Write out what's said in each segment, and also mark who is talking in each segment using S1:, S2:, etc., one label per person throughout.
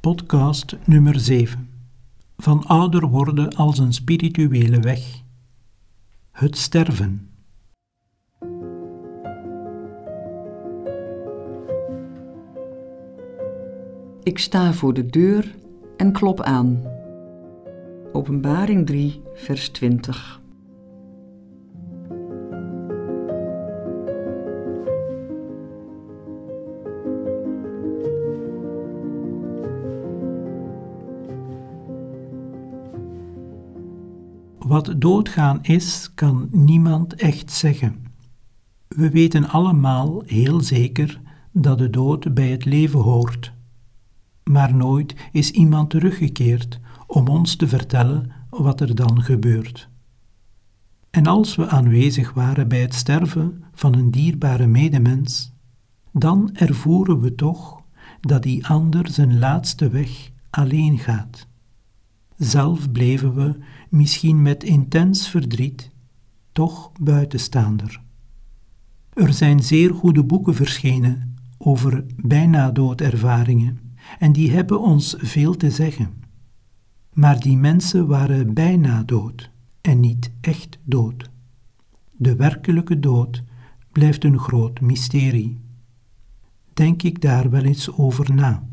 S1: Podcast nummer 7. Van ouder worden als een spirituele weg. Het sterven.
S2: Ik sta voor de deur en klop aan. Openbaring 3, vers 20.
S1: Wat doodgaan is, kan niemand echt zeggen. We weten allemaal heel zeker dat de dood bij het leven hoort. Maar nooit is iemand teruggekeerd om ons te vertellen wat er dan gebeurt. En als we aanwezig waren bij het sterven van een dierbare medemens, dan ervoeren we toch dat die ander zijn laatste weg alleen gaat. Zelf bleven we, misschien met intens verdriet, toch buitenstaander. Er zijn zeer goede boeken verschenen over bijna doodervaringen, en die hebben ons veel te zeggen. Maar die mensen waren bijna dood en niet echt dood. De werkelijke dood blijft een groot mysterie. Denk ik daar wel eens over na.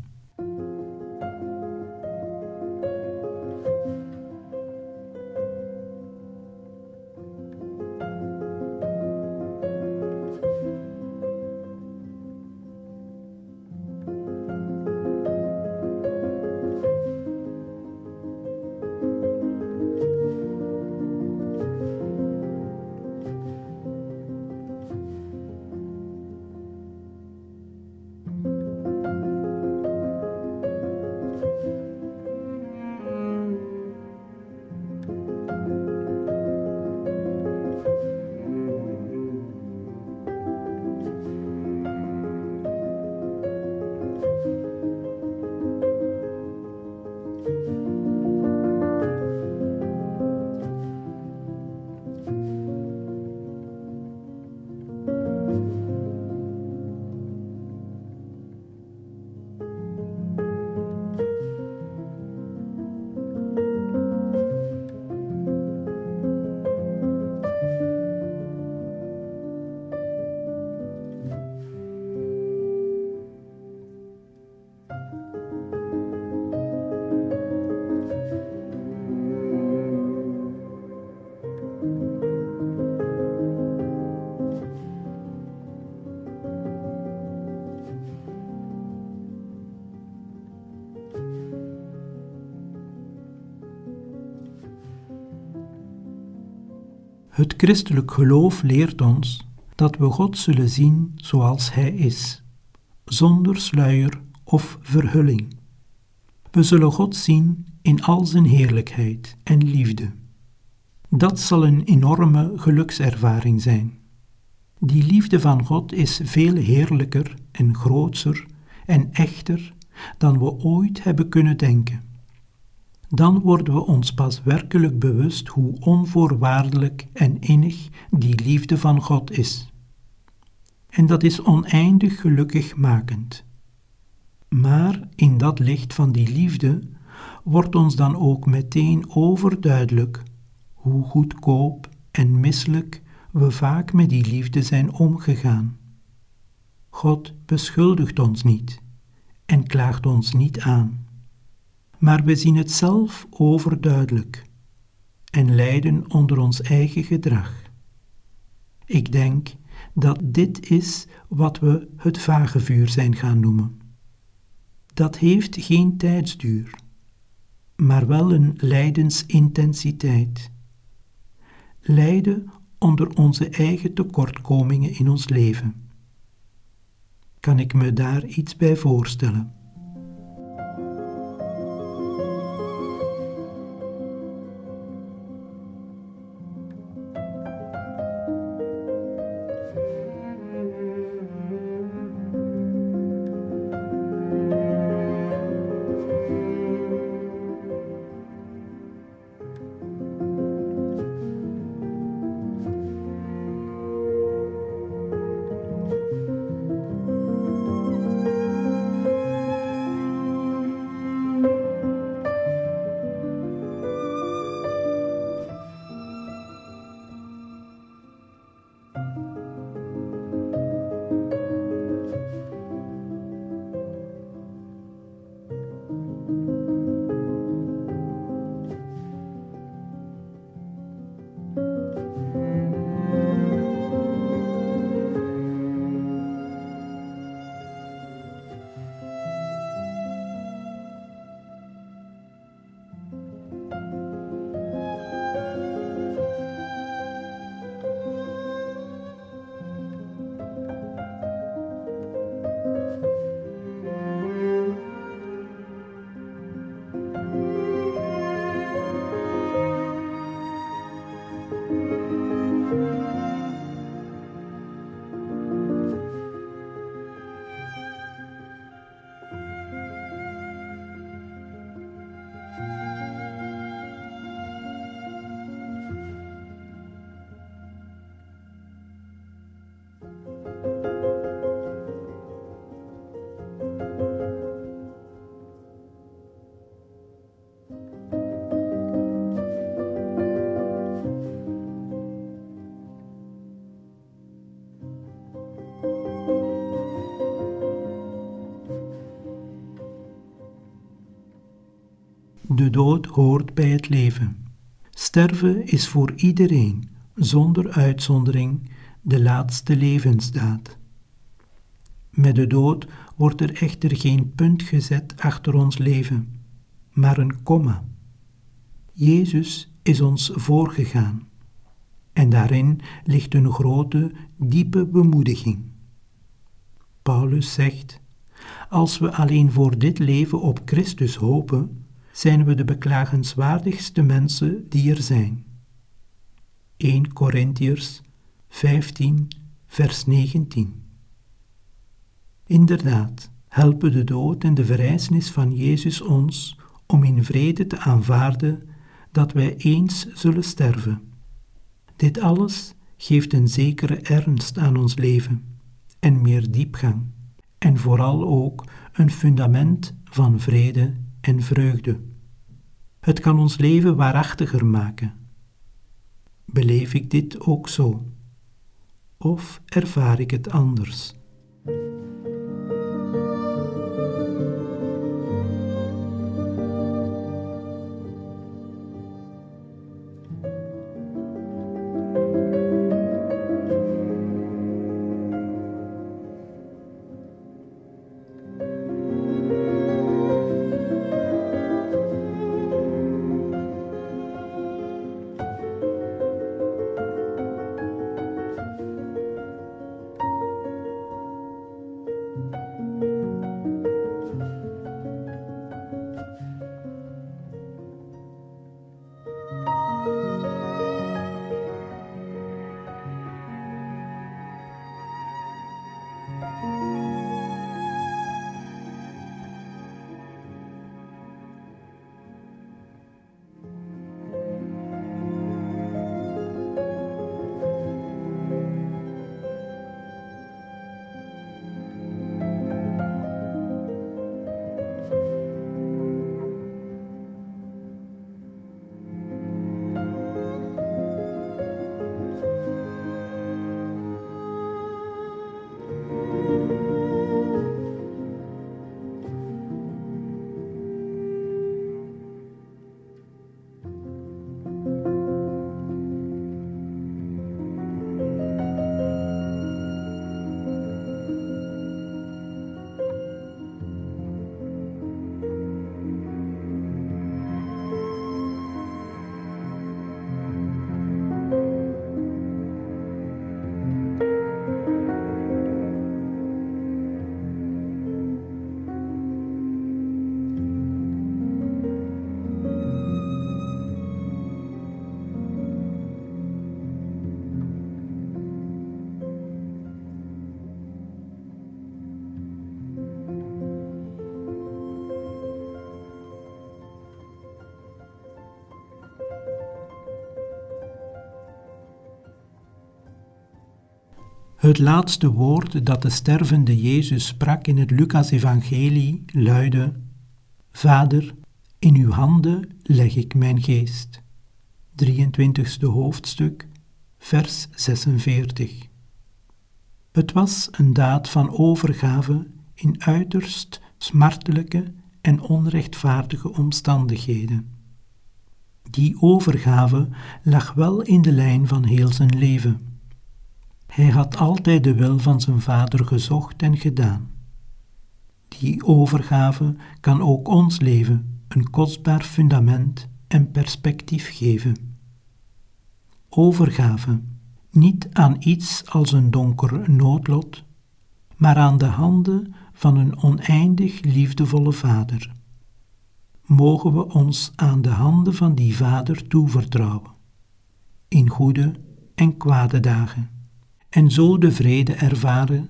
S1: Het christelijk geloof leert ons dat we God zullen zien zoals Hij is, zonder sluier of verhulling. We zullen God zien in al zijn heerlijkheid en liefde. Dat zal een enorme gelukservaring zijn. Die liefde van God is veel heerlijker en grootser en echter dan we ooit hebben kunnen denken dan worden we ons pas werkelijk bewust hoe onvoorwaardelijk en innig die liefde van God is. En dat is oneindig gelukkig makend. Maar in dat licht van die liefde wordt ons dan ook meteen overduidelijk hoe goedkoop en misselijk we vaak met die liefde zijn omgegaan. God beschuldigt ons niet en klaagt ons niet aan maar we zien het zelf overduidelijk en lijden onder ons eigen gedrag. Ik denk dat dit is wat we het vagevuur zijn gaan noemen. Dat heeft geen tijdsduur, maar wel een lijdensintensiteit. Lijden onder onze eigen tekortkomingen in ons leven. Kan ik me daar iets bij voorstellen? De dood hoort bij het leven. Sterven is voor iedereen, zonder uitzondering, de laatste levensdaad. Met de dood wordt er echter geen punt gezet achter ons leven, maar een komma. Jezus is ons voorgegaan en daarin ligt een grote, diepe bemoediging. Paulus zegt: Als we alleen voor dit leven op Christus hopen, zijn we de beklagenswaardigste mensen die er zijn. 1 Corinthiërs 15, vers 19. Inderdaad, helpen de dood en de verrijzenis van Jezus ons om in vrede te aanvaarden dat wij eens zullen sterven. Dit alles geeft een zekere ernst aan ons leven en meer diepgang, en vooral ook een fundament van vrede en vreugde. Het kan ons leven waarachtiger maken. Beleef ik dit ook zo? Of ervaar ik het anders? Het laatste woord dat de stervende Jezus sprak in het Lucas-evangelie luidde: Vader, in uw handen leg ik mijn geest. 23e hoofdstuk, vers 46. Het was een daad van overgave in uiterst smartelijke en onrechtvaardige omstandigheden. Die overgave lag wel in de lijn van heel zijn leven. Hij had altijd de wil van zijn vader gezocht en gedaan. Die overgave kan ook ons leven een kostbaar fundament en perspectief geven. Overgave, niet aan iets als een donker noodlot, maar aan de handen van een oneindig liefdevolle Vader. Mogen we ons aan de handen van die Vader toevertrouwen, in goede en kwade dagen en zo de vrede ervaren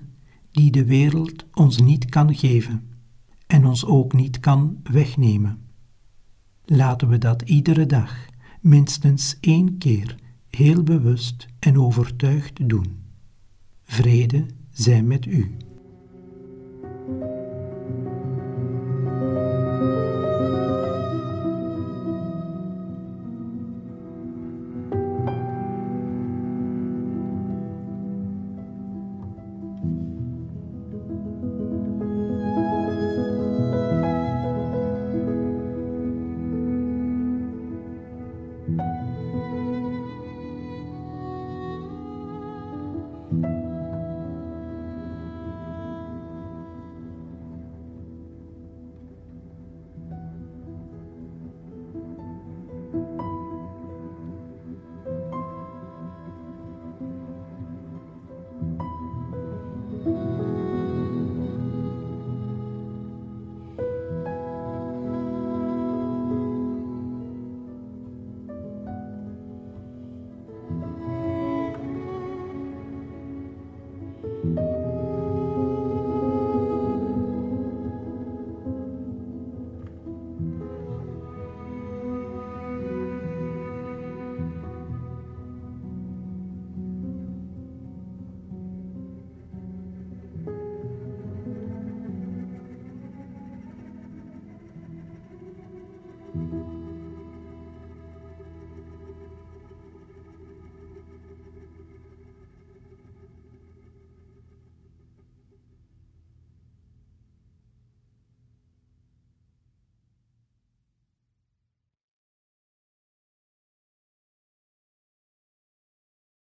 S1: die de wereld ons niet kan geven en ons ook niet kan wegnemen. Laten we dat iedere dag minstens één keer heel bewust en overtuigd doen. Vrede zij met u.